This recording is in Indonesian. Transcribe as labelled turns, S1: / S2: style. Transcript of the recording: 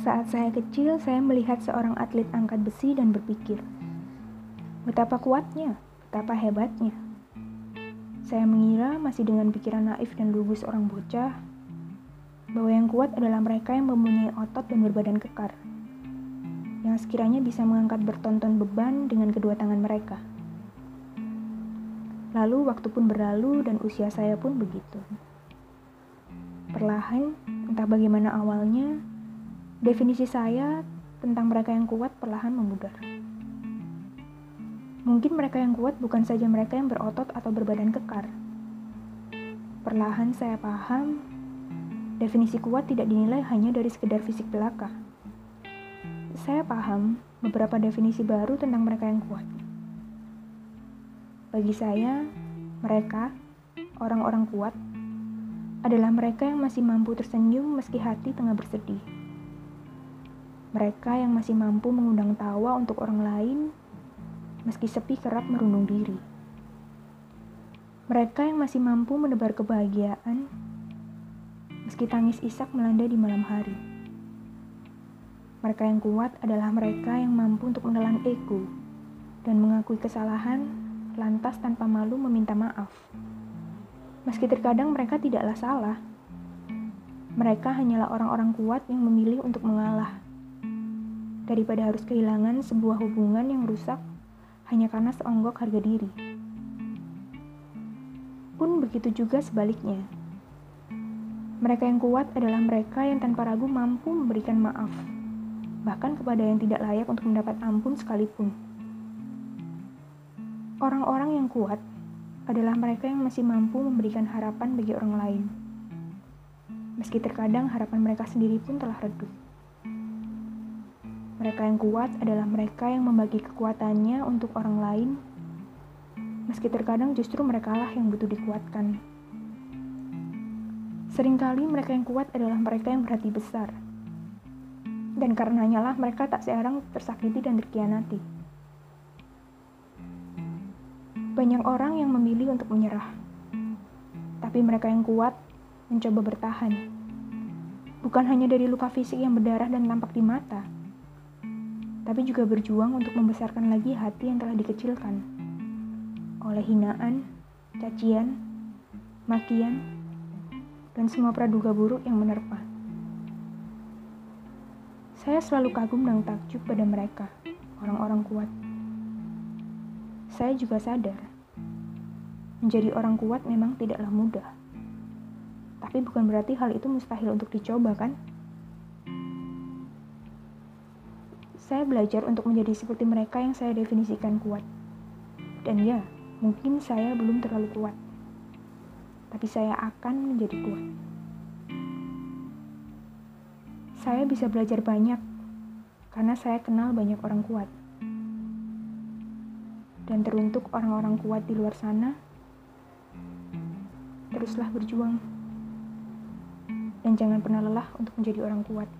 S1: Saat saya kecil, saya melihat seorang atlet angkat besi dan berpikir, betapa kuatnya, betapa hebatnya. Saya mengira masih dengan pikiran naif dan lugu seorang bocah, bahwa yang kuat adalah mereka yang mempunyai otot dan berbadan kekar, yang sekiranya bisa mengangkat bertonton beban dengan kedua tangan mereka. Lalu waktu pun berlalu dan usia saya pun begitu. Perlahan, entah bagaimana awalnya, Definisi saya tentang mereka yang kuat perlahan memudar. Mungkin mereka yang kuat bukan saja mereka yang berotot atau berbadan kekar. Perlahan saya paham, definisi kuat tidak dinilai hanya dari sekedar fisik belaka. Saya paham beberapa definisi baru tentang mereka yang kuat. Bagi saya, mereka, orang-orang kuat, adalah mereka yang masih mampu tersenyum meski hati tengah bersedih mereka yang masih mampu mengundang tawa untuk orang lain, meski sepi kerap merundung diri. Mereka yang masih mampu menebar kebahagiaan, meski tangis isak melanda di malam hari. Mereka yang kuat adalah mereka yang mampu untuk menelan ego dan mengakui kesalahan, lantas tanpa malu meminta maaf. Meski terkadang mereka tidaklah salah, mereka hanyalah orang-orang kuat yang memilih untuk mengalah daripada harus kehilangan sebuah hubungan yang rusak hanya karena seonggok harga diri. Pun begitu juga sebaliknya. Mereka yang kuat adalah mereka yang tanpa ragu mampu memberikan maaf, bahkan kepada yang tidak layak untuk mendapat ampun sekalipun. Orang-orang yang kuat adalah mereka yang masih mampu memberikan harapan bagi orang lain, meski terkadang harapan mereka sendiri pun telah redup. Mereka yang kuat adalah mereka yang membagi kekuatannya untuk orang lain, meski terkadang justru merekalah yang butuh dikuatkan. Seringkali mereka yang kuat adalah mereka yang berhati besar, dan karenanya lah mereka tak seorang tersakiti dan terkianati. Banyak orang yang memilih untuk menyerah, tapi mereka yang kuat mencoba bertahan. Bukan hanya dari luka fisik yang berdarah dan tampak di mata, tapi juga berjuang untuk membesarkan lagi hati yang telah dikecilkan oleh hinaan, cacian, makian, dan semua praduga buruk yang menerpa. Saya selalu kagum dan takjub pada mereka, orang-orang kuat. Saya juga sadar, menjadi orang kuat memang tidaklah mudah. Tapi bukan berarti hal itu mustahil untuk dicoba, kan? Saya belajar untuk menjadi seperti mereka yang saya definisikan kuat. Dan ya, mungkin saya belum terlalu kuat. Tapi saya akan menjadi kuat. Saya bisa belajar banyak karena saya kenal banyak orang kuat. Dan teruntuk orang-orang kuat di luar sana, teruslah berjuang. Dan jangan pernah lelah untuk menjadi orang kuat.